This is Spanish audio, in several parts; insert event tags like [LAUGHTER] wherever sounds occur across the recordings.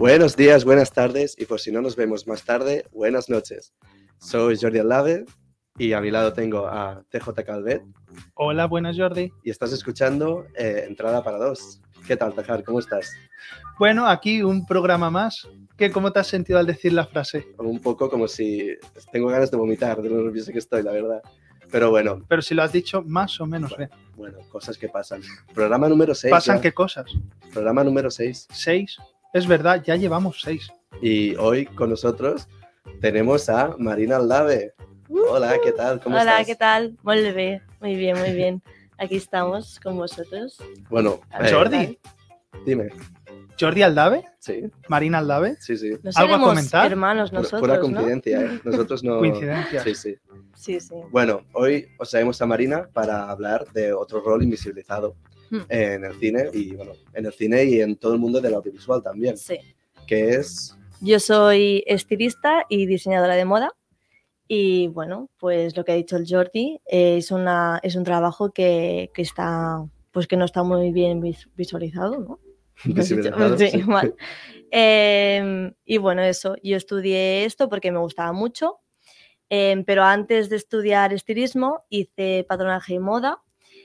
Buenos días, buenas tardes y por si no nos vemos más tarde, buenas noches. Soy Jordi Alave y a mi lado tengo a TJ Calvet Hola, buenas Jordi. y estás escuchando eh, Entrada para dos. ¿Qué tal, Tajar? ¿Cómo estás? Bueno, aquí un programa más. ¿Qué, ¿Cómo te has sentido al decir la frase? Un poco como si tengo ganas de vomitar de lo nervioso que estoy, la verdad. Pero bueno, Pero si lo has dicho más o menos bien. bueno, cosas que pasan. Programa número 6. ¿Pasan qué cosas? Programa número 6. ¿Seis? Es verdad, ya llevamos seis. Y hoy con nosotros tenemos a Marina Aldave. Hola, ¿qué tal? ¿Cómo Hola, estás? ¿qué tal? Muy bien, muy bien, muy bien. Aquí estamos con vosotros. Bueno, ver, Jordi. ¿qué dime. Jordi Aldave, Sí, Marina Aldave. sí, sí. No ¿Algo a comentar? hermanos nosotros, Pura ¿no? coincidencia, ¿eh? [LAUGHS] Nosotros no... Coincidencia. Sí, sí. Sí, sí. Bueno, hoy os traemos a Marina para hablar de otro rol invisibilizado Hmm. en el cine y, bueno, en el cine y en todo el mundo del audiovisual también, Sí. que es... Yo soy estilista y diseñadora de moda. Y bueno, pues lo que ha dicho el Jordi eh, es, una, es un trabajo que, que está, pues que no está muy bien vis- visualizado, ¿no? [LAUGHS] Visibilizado, Sí, sí. mal. Em, y bueno, eso, yo estudié esto porque me gustaba mucho, em, pero antes de estudiar estilismo hice patronaje y moda,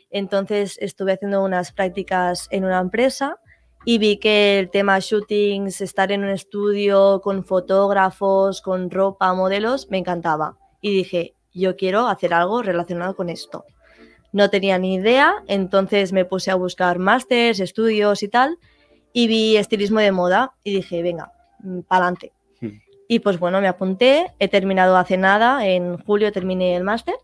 entonces estuve haciendo unas prácticas en una empresa y vi que el tema shootings, estar en un estudio con fotógrafos, con ropa, modelos, me encantaba. Y dije, yo quiero hacer algo relacionado con esto. No tenía ni idea, entonces me puse a buscar másters, estudios y tal, y vi estilismo de moda y dije, venga, para adelante. Hmm. Y pues bueno, me apunté, he terminado hace nada, en julio terminé el máster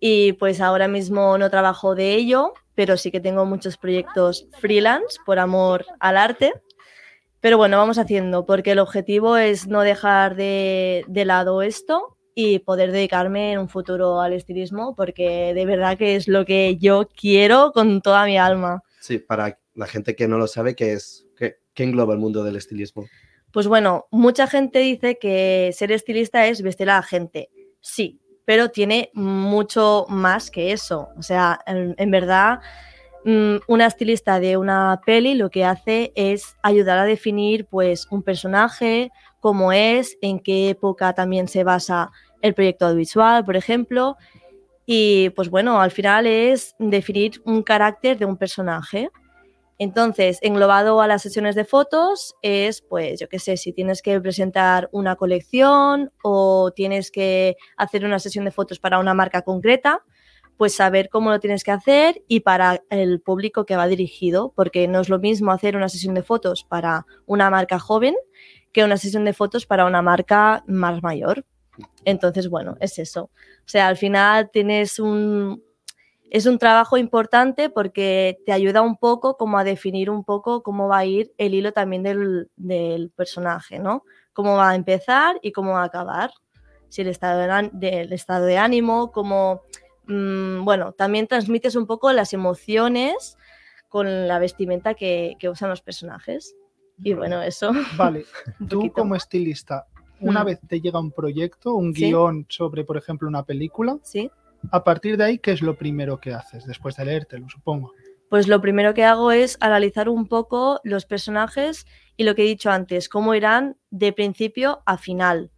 y pues ahora mismo no trabajo de ello, pero sí que tengo muchos proyectos freelance por amor al arte. Pero bueno, vamos haciendo, porque el objetivo es no dejar de, de lado esto y poder dedicarme en un futuro al estilismo, porque de verdad que es lo que yo quiero con toda mi alma. Sí, para la gente que no lo sabe, ¿qué es? ¿Qué, qué engloba el mundo del estilismo? Pues bueno, mucha gente dice que ser estilista es vestir a la gente. Sí, pero tiene mucho más que eso. O sea, en, verdad, mm, una estilista de una peli lo que hace es ayudar a definir pues un personaje, cómo es, en qué época también se basa el proyecto audiovisual, por ejemplo. Y pues bueno, al final es definir un carácter de un personaje. Entonces, englobado a las sesiones de fotos es, pues, yo qué sé, si tienes que presentar una colección o tienes que hacer una sesión de fotos para una marca concreta, pues saber cómo lo tienes que hacer y para el público que va dirigido, porque no es lo mismo hacer una sesión de fotos para una marca joven que una sesión de fotos para una marca más mayor. Entonces, bueno, es eso. O sea, al final tienes un, es un trabajo importante porque te ayuda un poco como a definir un poco cómo va a ir el hilo también del, del personaje, ¿no? Cómo va a empezar y cómo va a acabar. Si el estado de, del estado de ánimo, cómo... mm, bueno, también transmites un poco las emociones con la vestimenta que, que usan los personajes. Y bueno, eso. Vale, [LAUGHS] tú como estilista, una Mm. vez te llega un proyecto, un Sí. guion sobre, por ejemplo, una película, Sí. A partir de ahí, ¿qué es lo primero que haces después de leértelo, supongo? Pues lo primero que hago es analizar un poco los personajes y lo que he dicho antes, cómo irán de principio a final,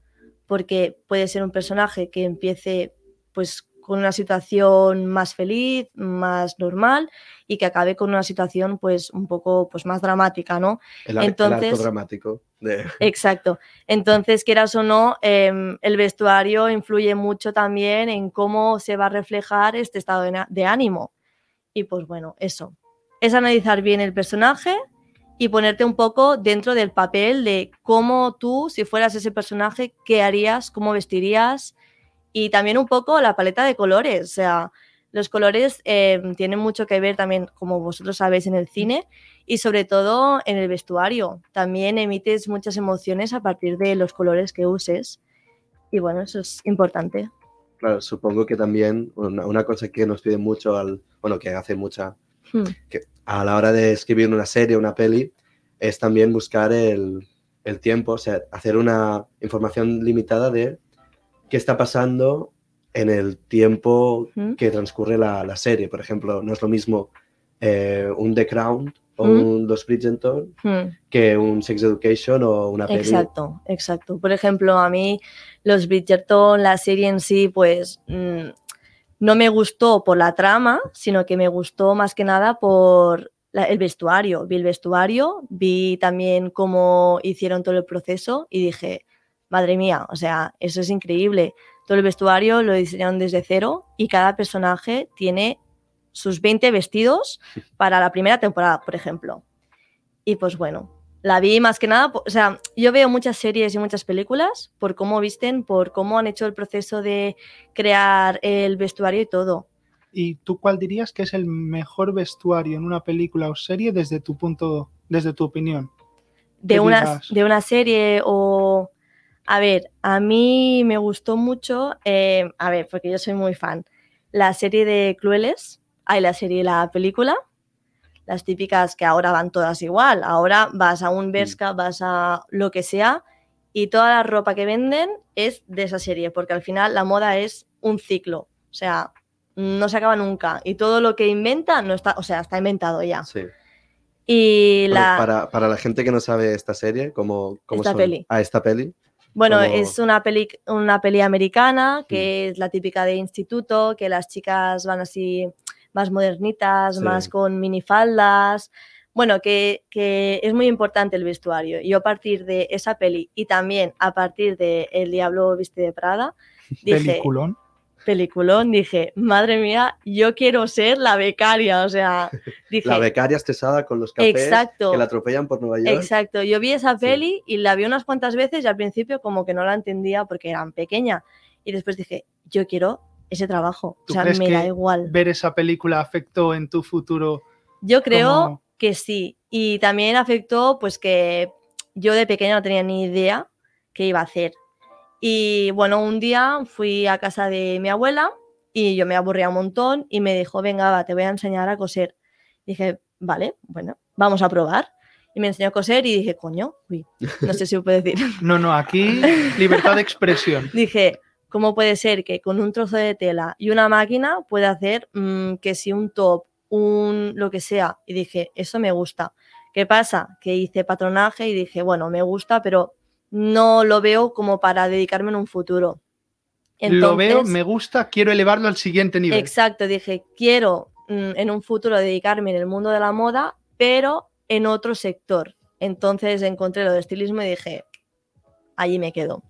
porque puede ser un personaje que empiece pues con una situación más feliz, más normal y que acabe con una situación pues un poco pues más dramática, ¿no? El, ar- el Entonces- arco dramático. Exacto. Entonces, quieras o no, em, el vestuario influye mucho también en cómo se va a reflejar este estado de ánimo. Y pues bueno, eso. Es analizar bien el personaje y ponerte un poco dentro del papel de cómo tú, si fueras ese personaje, qué harías, cómo vestirías y también un poco la paleta de colores. O sea, los colores em, tienen mucho que ver también, como vosotros sabéis, en el cine y sobre todo en el vestuario. También emites muchas emociones a partir de los colores que uses. Y bueno, eso es importante. Claro, supongo que también una, una cosa que nos piden mucho, al, bueno, que hace mucha, Hmm. que a la hora de escribir una serie, una peli, es también buscar el, el tiempo, o sea, hacer una información limitada de qué está pasando en el tiempo Ujú. que transcurre la, la serie. Por ejemplo, no es lo mismo eh, un The Crown o Mm. un Los Bridgerton Hmm. que un Sex Education o una peli. Exacto, exacto. Por ejemplo, a mí los Bridgerton, la serie en sí, pues mm, no me gustó por la trama, sino que me gustó más que nada por la- el vestuario. Vi el vestuario, vi también cómo hicieron todo el proceso y dije, madre mía, o sea, eso es increíble. Todo el vestuario lo diseñaron desde cero y cada personaje tiene sus 20 vestidos para la primera temporada, por ejemplo. Y pues bueno, la vi más que nada, o sea, yo veo muchas series y muchas películas por cómo visten, por cómo han hecho el proceso de crear el vestuario y todo. ¿Y tú cuál dirías que es el mejor vestuario en una película o serie desde tu punto, desde tu opinión? De una, digas- de una serie o... A ver, a mí me gustó mucho, eh, a ver, porque yo soy muy fan, la serie de Crueles, hay la serie y la película, las típicas que ahora van todas igual, ahora vas a un Bershka, vas a lo que sea y toda la ropa que venden es de esa serie, porque al final la moda es un ciclo, o sea, no se acaba nunca y todo lo que inventa no está, o sea, está inventado ya. Sí. Y la Para, para la gente que no sabe esta serie, ¿cómo, cómo Esta son? peli. Ah, esta peli. Bueno, es una peli, una peli americana que es la típica de instituto, que las chicas van así más modernitas, Sí. más con minifaldas. Bueno, que, que es muy importante el vestuario. Yo a partir de esa peli y también a partir de El Diablo Viste de Prada, [LAUGHS] dije, Peliculón. peliculón, dije, madre mía, yo quiero ser la becaria. O sea, [LAUGHS] dije, La becaria estresada con los cafés Exacto. que la atropellan por Nueva York. Exacto, yo vi esa Sí. peli y la vi unas cuantas veces y al principio como que no la entendía porque era pequeña y después dije, yo quiero ese trabajo, o ¿Tú sea, crees me da igual. Ver esa película afectó en tu futuro. Yo creo como- que sí y también afectó pues que yo de pequeña no tenía ni idea qué iba a hacer. Y bueno, un día fui a casa de mi abuela y yo me aburría un montón y me dijo, venga, va, te voy a enseñar a coser. Dije, vale, bueno, vamos a probar. Y me enseñó a coser y dije, coño, uy, no sé si lo puedo decir. [LAUGHS] No, no, aquí libertad de expresión. Dije, ¿cómo puede ser que con un trozo de tela y una máquina pueda hacer mm, que si un top, un lo que sea? Y dije, eso me gusta. ¿Qué pasa? Que hice patronaje y dije, bueno, me gusta, pero no lo veo como para dedicarme en un futuro. Lo veo, me gusta, quiero elevarlo al siguiente nivel. Exacto, dije, quiero mm, en un futuro dedicarme en el mundo de la moda, pero en otro sector. Entonces encontré lo de estilismo y dije, allí me quedo.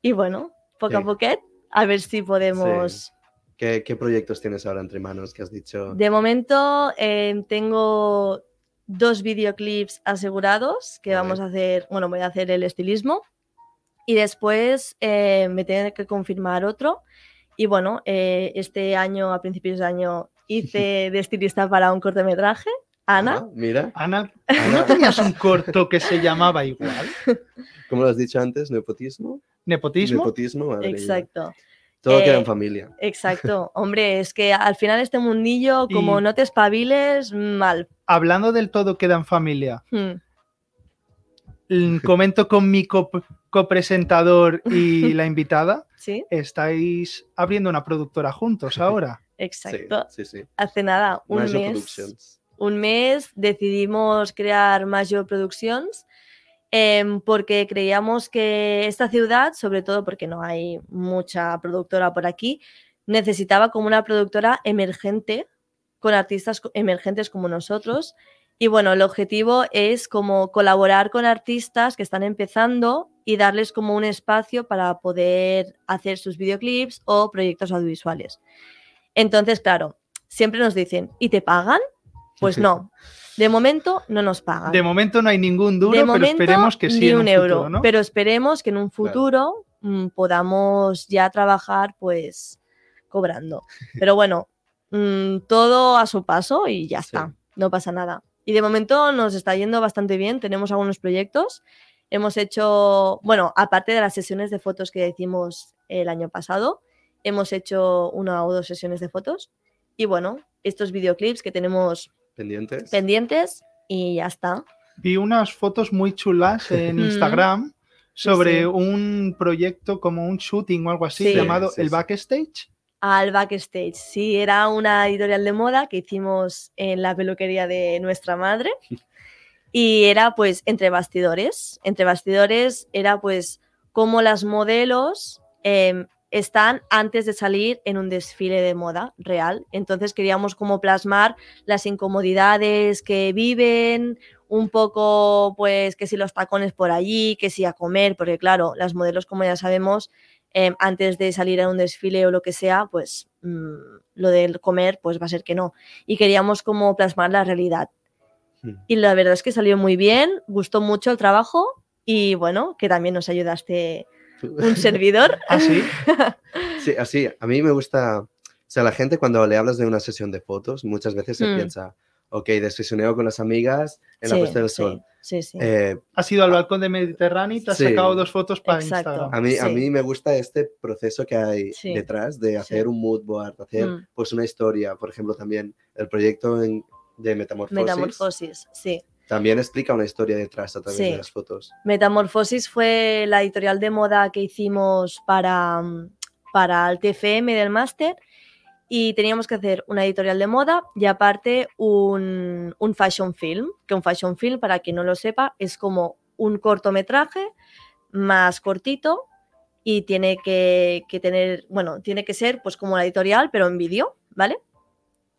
Y bueno, poco a Sí. poco, a ver si podemos... ¿Qué, qué proyectos tienes ahora entre manos que has dicho? De momento eh, tengo dos videoclips asegurados que vamos a hacer, bueno, voy a hacer el estilismo y después eh, me tiene que confirmar otro. Y bueno, eh, este año, a principios de año, hice [LAUGHS] de estilista para un cortometraje, Ana. Ah, mira, Ana, ¿no tenías un corto que se llamaba igual? [LAUGHS] ¿cómo lo has dicho antes? ¿Nepotismo? ¿Nepotismo? Nepotismo, madre mía. Exacto, Todo queda Eh, en familia. exacto. [LAUGHS] Hombre, es que al final este mundillo, como Y- no te espabiles, mal. Hablando del todo queda en familia, Hmm. mm, comento con mi cop- copresentador y [LAUGHS] la invitada, Sí, estáis abriendo una productora juntos ahora. exacto. Sí, sí, sí. Hace nada, un Major mes. Productions. Un mes decidimos crear Major Productions em, porque creíamos que esta ciudad, sobre todo porque no hay mucha productora por aquí, necesitaba como una productora emergente con artistas emergentes como nosotros. Y bueno, el objetivo es como colaborar con artistas que están empezando y darles como un espacio para poder hacer sus videoclips o proyectos audiovisuales. Entonces, claro, siempre nos dicen, ¿y te pagan? Pues no, de momento no nos pagan. De momento no hay ningún duro, De pero momento, esperemos que sí ni un, un euro, futuro, ¿no? pero esperemos que en un futuro mm, podamos ya trabajar pues cobrando. Pero bueno, mm, todo a su paso y ya Sí. está, no pasa nada. Y de momento nos está yendo bastante bien, tenemos algunos proyectos. Hemos hecho, bueno, aparte de las sesiones de fotos que hicimos el año pasado, hemos hecho una o dos sesiones de fotos. Y bueno, estos videoclips que tenemos ¿Pendientes? pendientes y ya está. Vi unas fotos muy chulas en Mm. Instagram sobre sí. un proyecto como un shooting o algo así Sí. llamado Sí, el backstage. al backstage. Sí, era una editorial de moda que hicimos en la peluquería de nuestra madre. [LAUGHS] Y era pues entre bastidores. Entre bastidores era pues cómo las modelos em, están antes de salir en un desfile de moda real. Entonces queríamos como plasmar las incomodidades que viven, un poco pues que si los tacones por allí, que si a comer, porque claro, las modelos como ya sabemos, em, antes de salir a un desfile o lo que sea, pues mm, lo del comer pues va a ser que no. Y queríamos como plasmar la realidad. Hmm. Y la verdad es que salió muy bien, gustó mucho el trabajo y bueno, que también nos ayudaste un [LAUGHS] servidor. ¿Ah, sí? [LAUGHS] Sí, así, a mí me gusta, o sea, la gente cuando le hablas de una sesión de fotos, muchas veces se Mm. piensa, ok, desfisioneo con las amigas en la Sí, puesta del sol. Sí, sí. Eh, Has ido al balcón de Mediterráneo y te has Sí. sacado dos fotos para Exacto. Instagram. a, mí, a mí me gusta este proceso que hay Sí. detrás de hacer un mood board, hacer Mm. pues una historia, por ejemplo, también el proyecto en- de Metamorfosis, Metamorfosis, sí. También explica una historia detrás a través Sí. de las fotos. Metamorfosis fue la editorial de moda que hicimos para, mm, para el TFM del máster y teníamos que hacer una editorial de moda y aparte un, un fashion film, que un fashion film, para quien no lo sepa, es como un cortometraje más cortito y tiene que, que tener, bueno, tiene que ser pues como la editorial, pero en vídeo, ¿vale?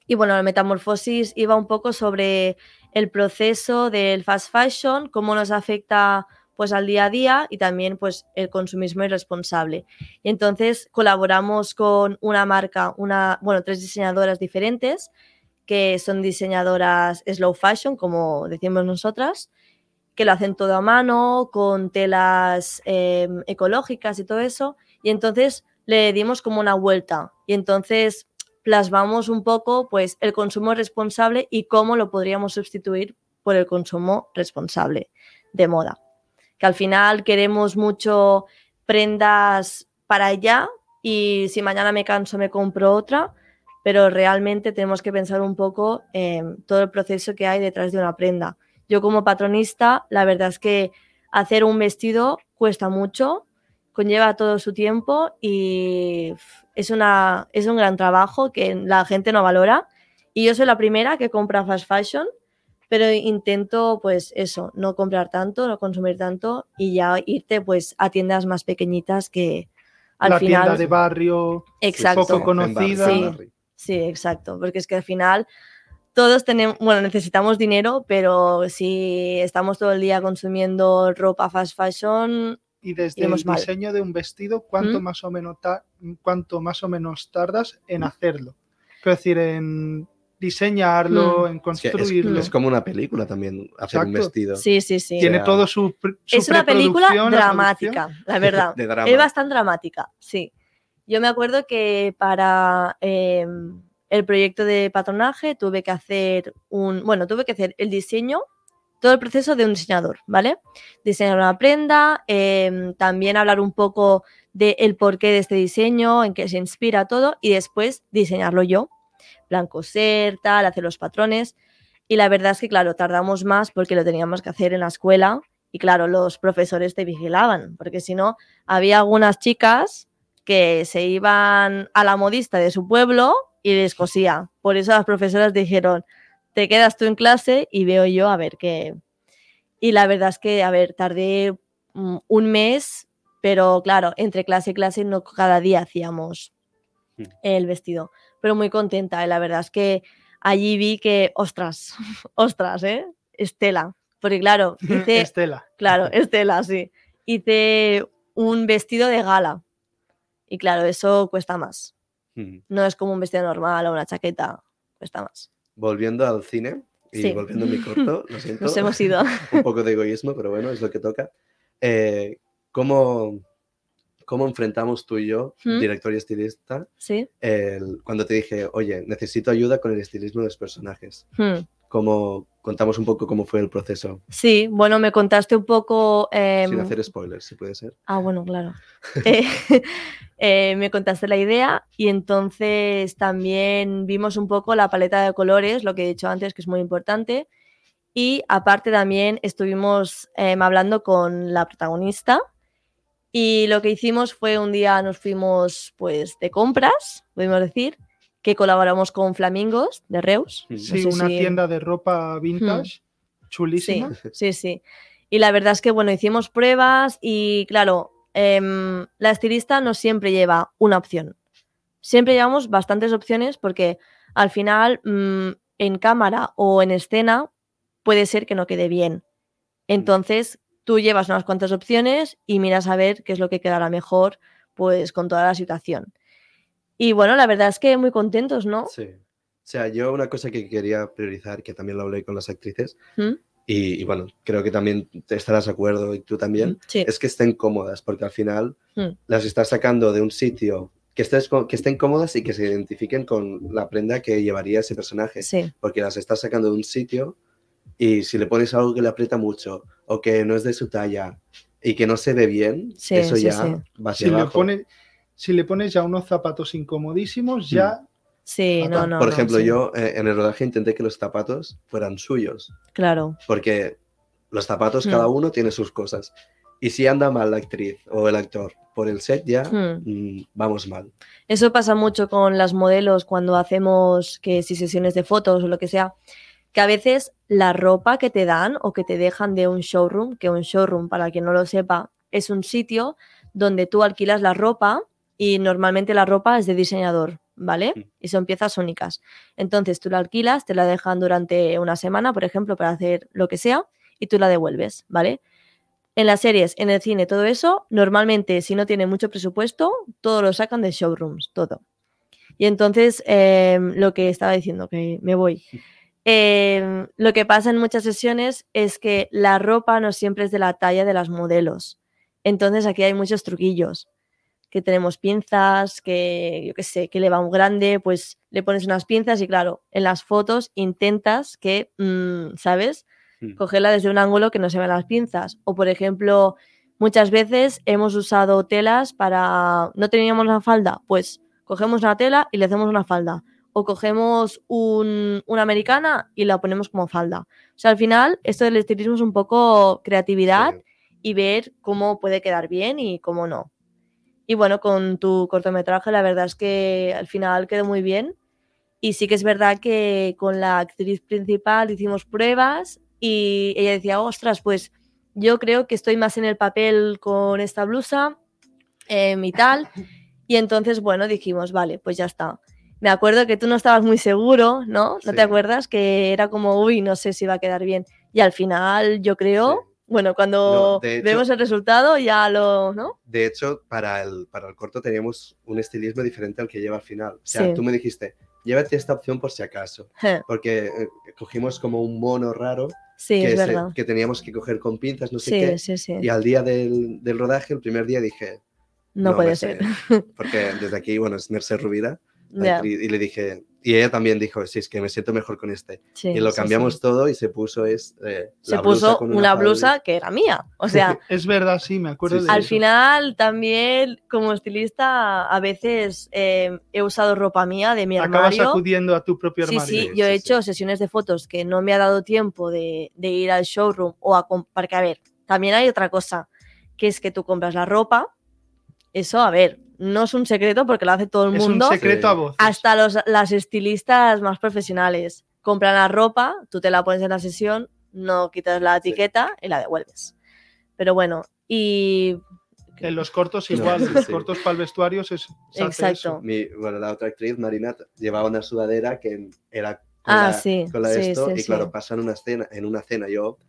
Y bueno, la metamorfosis iba un poco sobre el proceso del fast fashion, cómo nos afecta pues al día a día y también pues el consumismo irresponsable. Y entonces colaboramos con una marca, una, bueno, tres diseñadoras diferentes que son diseñadoras slow fashion, como decimos nosotras, que lo hacen todo a mano, con telas eh, ecológicas y todo eso. Y entonces le dimos como una vuelta. Y entonces plasmamos un poco pues el consumo responsable y cómo lo podríamos sustituir por el consumo responsable de moda. Que al final queremos mucho prendas para allá y si mañana me canso me compro otra, pero realmente tenemos que pensar un poco en todo el proceso que hay detrás de una prenda. Yo como patronista, la verdad es que hacer un vestido cuesta mucho, conlleva todo su tiempo y es, una, es un gran trabajo que la gente no valora. Y yo soy la primera que compra fast fashion, pero intento pues eso, no comprar tanto, no consumir tanto y ya irte pues a tiendas más pequeñitas que al la final... tienda de barrio. Exacto. poco conocida. Sí. Sí, exacto, porque es que al final todos tenemos, bueno, necesitamos dinero, pero si estamos todo el día consumiendo ropa fast fashion, Y desde Iremos el mal. diseño de un vestido, ¿cuánto, ¿Mm? más o menos ¿cuánto más o menos tardas en hacerlo? Quiero decir, en diseñarlo, en Es, que es- construirlo. es como una película también, hacer un vestido sí, sí, sí. Tiene sea, todo su, Es una película la dramática, la verdad. [LAUGHS] de drama. Es bastante dramática, sí. Yo me acuerdo que para eh, el proyecto de patronaje tuve que hacer un, bueno, tuve que hacer el diseño, todo el proceso de un diseñador, ¿vale? Diseñar una prenda, eh, también hablar un poco del porqué de este diseño, en qué se inspira todo y después diseñarlo yo, plan coser, tal, hacer los patrones. Y la verdad es que, claro, tardamos más porque lo teníamos que hacer en la escuela y, claro, los profesores te vigilaban, porque si no, había algunas chicas que se iban a la modista de su pueblo y les cosía. Por eso las profesoras dijeron, te quedas tú en clase y veo yo a ver qué. Y la verdad es que, a ver, tardé mm, un mes, pero claro, entre clase y clase no cada día hacíamos Mm. el vestido. Pero muy contenta, y la verdad es que allí vi que, ostras, [LAUGHS] ostras, ¿eh? Estela. Porque claro, [LAUGHS] hice, Estela. Claro, [LAUGHS] Estela, sí. Hice un vestido de gala. Y claro, eso cuesta más. Mm. No es como un vestido normal o una chaqueta. Cuesta más. Volviendo al cine y Sí. volviendo a mi corto, [LAUGHS] lo siento. Nos hemos ido. [LAUGHS] un poco de egoísmo, pero bueno, es lo que toca. Eh, ¿cómo, ¿Cómo enfrentamos tú y yo, ¿Mm? director y estilista, Sí. el- cuando te dije, oye, necesito ayuda con el estilismo de los personajes? Hmm. ¿Cómo, contamos un poco cómo fue el proceso, Sí, bueno, me contaste un poco. em, sin hacer spoilers, si puede ser. Ah, bueno, claro. [LAUGHS] Eh, [LAUGHS] eh, me contaste la idea y entonces también vimos un poco la paleta de colores, lo que he dicho antes, que es muy importante. Y aparte también estuvimos em, hablando con la protagonista Y lo que hicimos fue un día nos fuimos pues de compras, podemos decir, que colaboramos con Flamingos de Reus. Sí, sé una si- tienda de ropa vintage, Sí, chulísima. sí, sí. Y la verdad es que, bueno, hicimos pruebas y, claro, em, la estilista no siempre lleva una opción. Siempre llevamos bastantes opciones porque al final, mm, en cámara o en escena, puede ser que no quede bien. Entonces, tú llevas unas cuantas opciones y miras a ver qué es lo que quedará mejor, pues, con toda la situación. Y bueno, la verdad es que muy contentos, ¿no? Sí. O sea, yo una cosa que quería priorizar, que también lo hablé con las actrices, ¿Mm? y, y bueno, creo que también te estarás de acuerdo y tú también, Sí. es que estén cómodas, porque al final Mm. las estás sacando de un sitio que, estés, que estén cómodas y que se identifiquen con la prenda que llevaría ese personaje, Sí, porque las estás sacando de un sitio y si le pones algo que le aprieta mucho o que no es de su talla y que no se ve bien, Sí, eso sí, ya sí. va hacia Si le, abajo. Si le pones ya unos zapatos incomodísimos, ya sí, no, no. Por no, ejemplo, sí, yo eh, en el rodaje intenté que los zapatos fueran suyos, Claro. porque los zapatos Hmm. cada uno tiene sus cosas. Y si anda mal la actriz o el actor por el set, ya Hmm. mm, vamos mal. Eso pasa mucho con las modelos cuando hacemos que si sesiones de fotos o lo que sea, que a veces la ropa que te dan o que te dejan de un showroom, que un showroom, para quien no lo sepa, es un sitio donde tú alquilas la ropa y normalmente la ropa es de diseñador, ¿vale? Mm. Y son piezas únicas. Entonces tú la alquilas, te la dejan durante una semana, por ejemplo, para hacer lo que sea, y tú la devuelves, ¿vale? En las series, en el cine, todo eso, normalmente si no tiene mucho presupuesto, todo lo sacan de showrooms, todo. Y entonces, em, lo que estaba diciendo, que me voy. Em, lo que pasa en muchas sesiones es que la ropa no siempre es de la talla de las modelos. Entonces aquí hay muchos truquillos. Que tenemos pinzas, que yo qué sé, que le va un grande, pues le pones unas pinzas y claro, en las fotos intentas que, mm, ¿sabes? Mm. cogerla desde un ángulo que no se vean las pinzas. O, por ejemplo, muchas veces hemos usado telas para... No teníamos una falda, pues cogemos una tela y le hacemos una falda. O cogemos un- una americana y la ponemos como falda. O sea, al final, esto del estilismo es un poco creatividad Sí. y ver cómo puede quedar bien y cómo no. Y bueno, con tu cortometraje, la verdad es que al final quedó muy bien. Y sí que es verdad que con la actriz principal hicimos pruebas y ella decía, ostras, pues yo creo que estoy más en el papel con esta blusa em, y tal. Y entonces, bueno, dijimos, vale, pues ya está. Me acuerdo que tú no estabas muy seguro, ¿no? ¿No Sí. te acuerdas? Que era como, uy, no sé si va a quedar bien. Y al final, yo creo. Bueno, cuando No, hecho- vemos el resultado, ya lo, ¿no? De hecho, para el, para el corto teníamos un estilismo diferente al que lleva al final. O sea, Sí. tú me dijiste, llévate esta opción por si acaso, Je, porque eh, cogimos como un mono raro Sí, que, es se- verdad. que teníamos que coger con pinzas, no sé Sí, qué. sí, sí. Y al día del, del rodaje, el primer día dije, No, puede Merced", ser. Porque desde aquí, bueno, es Merced Rubira, Ya, actriz, y le dije, y ella también dijo, sí, es que me siento mejor con este. sí, y lo cambiamos sí. todo y se puso es, eh, Se la blusa puso con una blusa que era mía. O sea, [LAUGHS] es verdad, sí, me acuerdo de al eso. final también como estilista a veces eh, he usado ropa mía de mi Acabas armario. acudiendo a tu propio Sí, armario. sí, Sí, yo he hecho sesiones de fotos que no me ha dado tiempo de, de ir al showroom o a com- porque a ver, también hay otra cosa, que es que tú compras la ropa, eso, a ver, no es un secreto porque lo hace todo el Es un mundo, secreto Sí. a voces. hasta los, las estilistas más profesionales. Compran la ropa, tú te la pones en la sesión, no quitas la Sí. etiqueta y la devuelves. Pero bueno, y En los cortos No, igual, sí, en los sí. cortos para el vestuario se, se Exacto. Mi, bueno, la otra actriz, Marina, llevaba una sudadera que era con Ah, la, sí, con la de sí, esto, sí, y sí. claro, pasan una cena, en una cena yo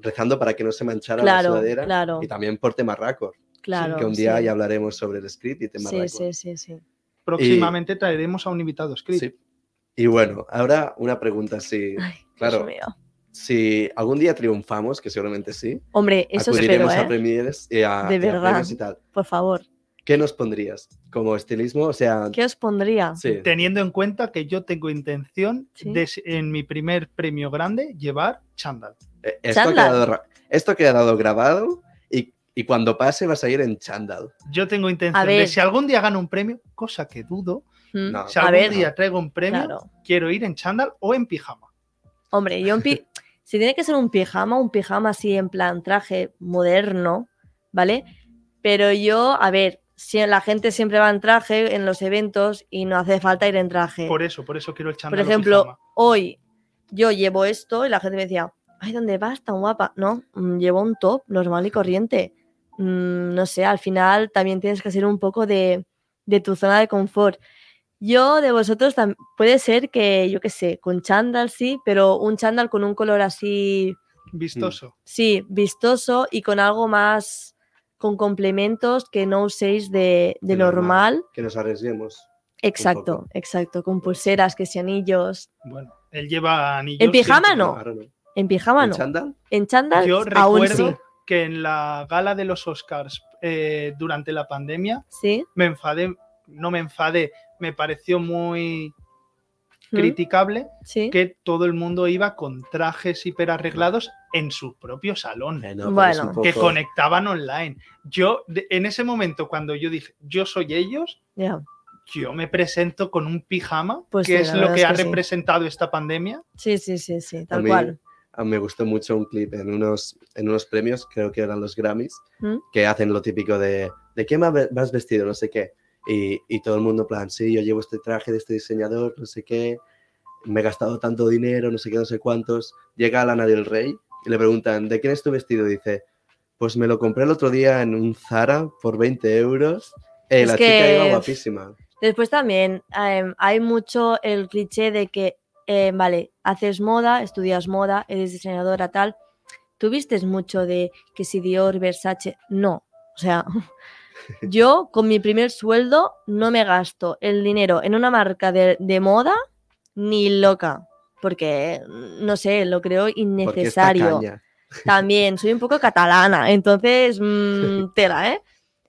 rezando para que no se manchara Claro, la sudadera claro. y también por tema récord, claro. que un día sí. ya hablaremos sobre el script y tema Sí, sí, sí, sí. Próximamente traeremos a un invitado script. Sí. Y bueno, ahora una pregunta, si, Ay, claro, Dios mío. si algún día triunfamos, que seguramente sí, Hombre, eso espero, acudiremos a ¿eh? premieres y a, De y a verdad. premios y tal. Por favor. ¿Qué nos pondrías? ¿Como estilismo? O sea, ¿Qué os pondría? sí. Teniendo en cuenta que yo tengo intención Sí. de, en mi primer premio grande, llevar chándal. Eh, Esto ha, quedado, esto ha quedado grabado y, cuando pase vas a ir en chándal. Yo tengo intención de si algún día gano un premio, cosa que dudo, Mm, No. si A algún ver, día traigo un premio, claro. quiero ir en chándal o en pijama. Hombre, yo en pi- [LAUGHS] si tiene que ser un pijama, un pijama así en plan traje moderno, ¿vale? Pero yo, a ver, si la gente siempre va en traje en los eventos y no hace falta ir en traje. Por eso, por eso quiero el Por chándal o ejemplo, pijama. hoy yo llevo esto y la gente me decía, ay, ¿dónde vas tan guapa? No, mm, llevo un top normal y corriente. Mm, no sé, al final también tienes que ser un poco de, de tu zona de confort. Yo de vosotros puede ser que, yo qué sé, con chándal sí, pero un chándal con un color así, Vistoso. sí, vistoso y con algo más, con complementos que no uséis de, de normal. normal. Que nos arriesguemos. Exacto, exacto, con pulseras, que si anillos. Bueno, él lleva anillos. ¿En pijama no? En pijama ¿En no. chándal? En chándal Yo aún recuerdo sí. Que en la gala de los Oscars eh, durante la pandemia Sí. me enfadé, no me enfadé, me pareció muy ¿Mm? criticable Sí. que todo el mundo iba con trajes hiperarreglados en su propio salón, Eh, Bueno. que conectaban online. Yo, de- en ese momento, cuando yo dije, yo soy ellos, yo me presento con un pijama, Pues que sí, es lo que es ha que representado esta pandemia. Sí, sí, sí, sí, A tal mí- cual. A mí me gustó mucho un clip en unos, en unos premios, creo que eran los Grammys, ¿Mm? que hacen lo típico de ¿de qué vas vestido? No sé qué. Y, y todo el mundo plan, sí, yo llevo este traje de este diseñador, no sé qué, me he gastado tanto dinero, no sé qué, no sé cuántos. Llega Lana del Rey y le preguntan, ¿de quién es tu vestido? Y dice, pues me lo compré el otro día en un Zara por 20 euros. Eh, la que- chica iba guapísima. Después también em, hay mucho el cliché de que, eh, vale, haces moda, estudias moda, eres diseñadora, tal. Tú vistes mucho de que si Dior, Versace. No. O sea, [LAUGHS] yo con mi primer sueldo no me gasto el dinero en una marca de, de moda ni loca. Porque, no sé, lo creo innecesario. [LAUGHS] También, soy un poco catalana, entonces, mm, [LAUGHS] tela, ¿eh?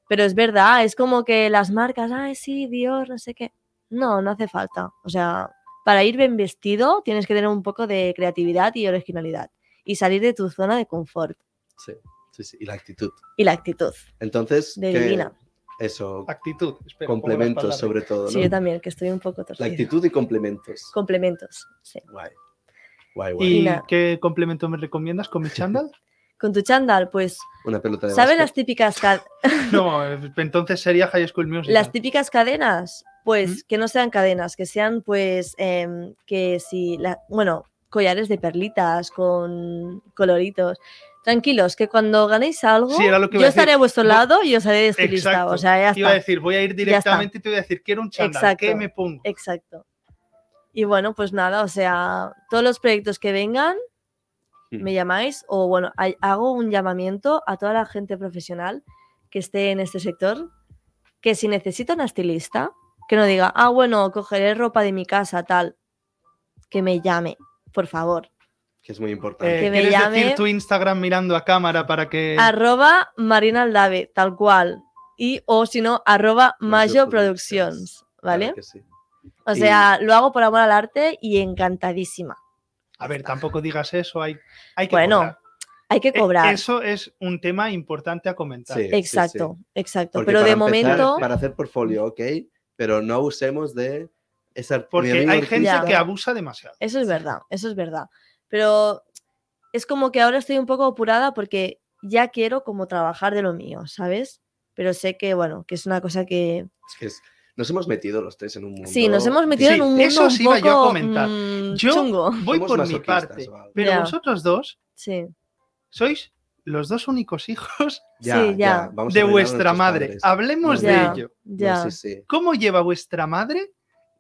Pero es verdad, es como que las marcas, ay, sí, Dior, no sé qué. No, no hace falta. O sea, para ir bien vestido tienes que tener un poco de creatividad y originalidad y salir de tu zona de confort Sí, sí, sí, y la actitud. y la actitud. Entonces, De ¿qué- divina. eso, Actitud. Espera, la complementos sobre todo, Sí, yo también, que estoy un poco La torcida. actitud y complementos. Complementos, sí. Guay. Guay, guay. ¿Y qué complemento me recomiendas con mi chándal? [LAUGHS] Con tu chándal, pues, Una pelota de ¿sabes las típicas, ca- [LAUGHS] No, entonces sería High School [LAUGHS] Musical. las típicas cadenas? Pues ¿Mm? que no sean cadenas, que sean, pues, em, que si, la, bueno, collares de perlitas con coloritos. Tranquilos, que cuando ganéis algo, Sí, yo estaré a vuestro lado y os haré de estilista. Exacto. O sea, ya Iba a decir, voy a ir directamente y te voy a decir, quiero un chándal, ¿qué Exacto. me pongo? Exacto. Y bueno, pues nada, o sea, todos los proyectos que vengan, Mm. me llamáis o bueno, hago un llamamiento a toda la gente profesional que esté en este sector, que si necesita una estilista, que no diga, ah, bueno, cogeré ropa de mi casa, tal, que me llame, por favor. Que es muy importante. Eh, Que me ¿Quieres llame- decir tu Instagram mirando a cámara para que... Arroba Marina Aldave, tal cual. Y o si no, arroba Mayo Productions, ¿vale? Claro que sí. O Y- sea, lo hago por amor al arte y encantadísima. A ver, tampoco digas eso, hay, hay que Bueno, cobrar. Hay que Eh, cobrar. Eso es un tema importante a comentar. Sí. exacto, exacto. Porque Pero de empezar, momento, Para hacer portfolio, ok, pero no abusemos de esa. Porque hay gente Ya. que abusa demasiado. eso es verdad, eso es verdad. Pero es como que ahora estoy un poco apurada porque ya quiero como trabajar de lo mío, ¿sabes? Pero sé que, bueno, que es una cosa que... Es que es- nos hemos metido los tres en un mundo. Sí, nos hemos metido Sí, en un mundo eso sí iba poco yo a comentar. mm, Yo- chungo. Voy Somos por mi parte, pero Ya. vosotros dos Sí, sois los dos únicos hijos [LAUGHS] Sí, ya. de vuestra madre. padres. Hablemos Ya. de ello. No, ya, sí, sí. ¿Cómo lleva vuestra madre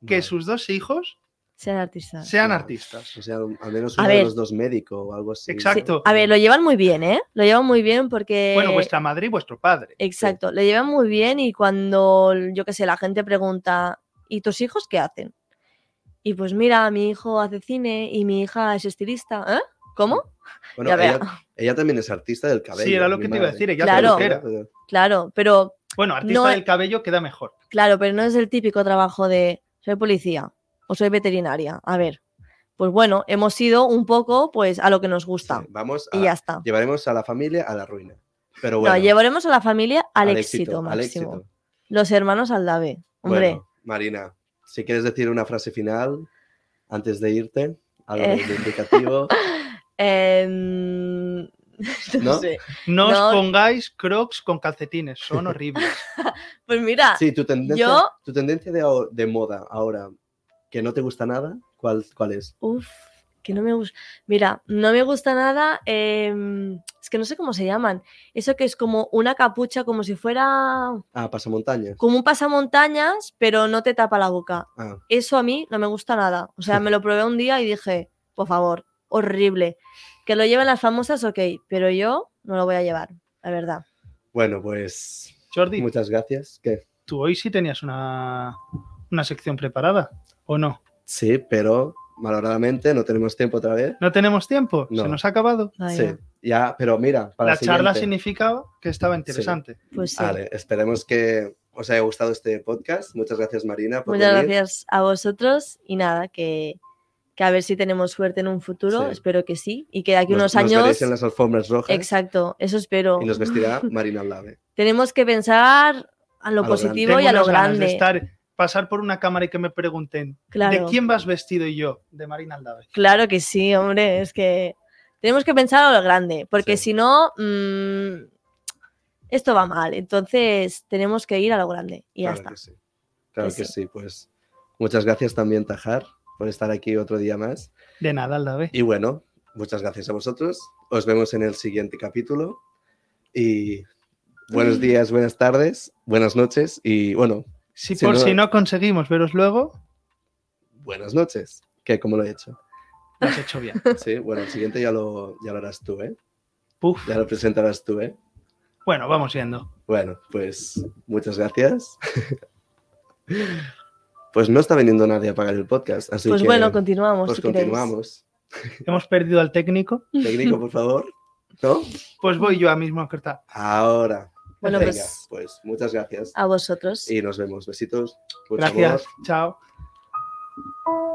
que sus dos hijos sean artistas. sean artistas? O sea, al menos A uno de ver. los dos médico o algo así. Exacto. A ver, lo llevan muy bien, ¿eh? Lo llevan muy bien porque... Bueno, vuestra madre y vuestro padre. Exacto, lo llevan muy bien y cuando, yo qué sé, la gente pregunta, ¿y tus hijos qué hacen? Y pues mira, mi hijo hace cine y mi hija es estilista. ¿Eh? ¿Cómo? Bueno, Ya ella, vea. ella también es artista del cabello. Sí, era lo que te iba a decir. Ella Claro. es. Claro, pero Bueno, artista No- del cabello queda mejor. claro, pero no es el típico trabajo de soy policía o soy veterinaria. A ver, pues bueno, hemos ido un poco pues a lo que nos gusta Sí, vamos a, y ya está. llevaremos a la familia a la ruina. Pero bueno, no, llevaremos a la familia al, al éxito, máximo. éxito. Los hermanos Aldave. Hombre, Bueno, Marina, si quieres decir una frase final antes de irte, algo Eh. indicativo. [LAUGHS] em, [LAUGHS] No, ¿No? sé. No, No. os pongáis crocs con calcetines, son [LAUGHS] horribles. Pues mira, Sí, tu tendencia, Yo- tu tendencia de moda ahora, que no te gusta nada, ¿cuál, cuál es? Uf, que no me gusta. Mira, no me gusta nada. em, es que no sé cómo se llaman. Eso que es como una capucha, como si fuera Ah, pasamontañas. como un pasamontañas, pero no te tapa la boca. Ah, Eso a mí no me gusta nada. O sea, [LAUGHS] me lo probé un día y dije, por favor, horrible. Que lo lleven las famosas, ok, pero yo no lo voy a llevar, la verdad. bueno, pues Jordi, muchas gracias. ¿Qué? tú hoy sí tenías una, una sección preparada, ¿o no? Sí, pero malauradamente no tenemos tiempo otra vez. ¿No tenemos tiempo? No. ¿Se nos ha acabado? Vaya, Sí, ya, pero mira, para La charla siguiente- significaba que estaba interesante. Pues sí. Vale, esperemos que os haya gustado este podcast. Muchas gracias, Marina, por Muchas venir. gracias a vosotros y nada, que, que a ver si tenemos suerte en un futuro, Sí. espero que sí, y que de aquí Nos- unos nos años... veréis en las alfombras rojas Exacto, eso espero. y nos vestirá Marina Blave. Tenemos que pensar a lo positivo y a lo de grande. estar, pasar por una cámara y que me pregunten, Claro. ¿de quién vas vestido? Y yo, de Marina Aldave. Claro que sí, hombre, es que tenemos que pensar a lo grande, porque Sí. si no, mm, esto va mal. Entonces tenemos que ir a lo grande y ya claro está. que sí. Claro Que que sí. sí. Pues muchas gracias también, Tajar, por estar aquí otro día más. De nada, Aldave. Y bueno, muchas gracias a vosotros. Os vemos en el siguiente capítulo. Y buenos días, buenas tardes, buenas noches y bueno, Si Si por no- si no conseguimos veros luego, buenas noches. ¿Qué? ¿Cómo lo he hecho? lo has hecho bien. [LAUGHS] Sí, bueno, el siguiente ya lo, ya lo harás tú, ¿eh? Puf. Ya lo presentarás tú, ¿eh? Bueno, vamos yendo. Bueno, pues muchas gracias. [LAUGHS] Pues no está viniendo nadie a pagar el podcast, así Pues que bueno, continuamos. pues si queréis. continuamos. Hemos perdido al técnico. Técnico, por favor. ¿No? Pues voy yo a mismo a cortar. Ahora. Bueno, Venga, pues- pues muchas gracias. A vosotros. Y nos vemos. Besitos. Mucho Gracias. amor. Chao.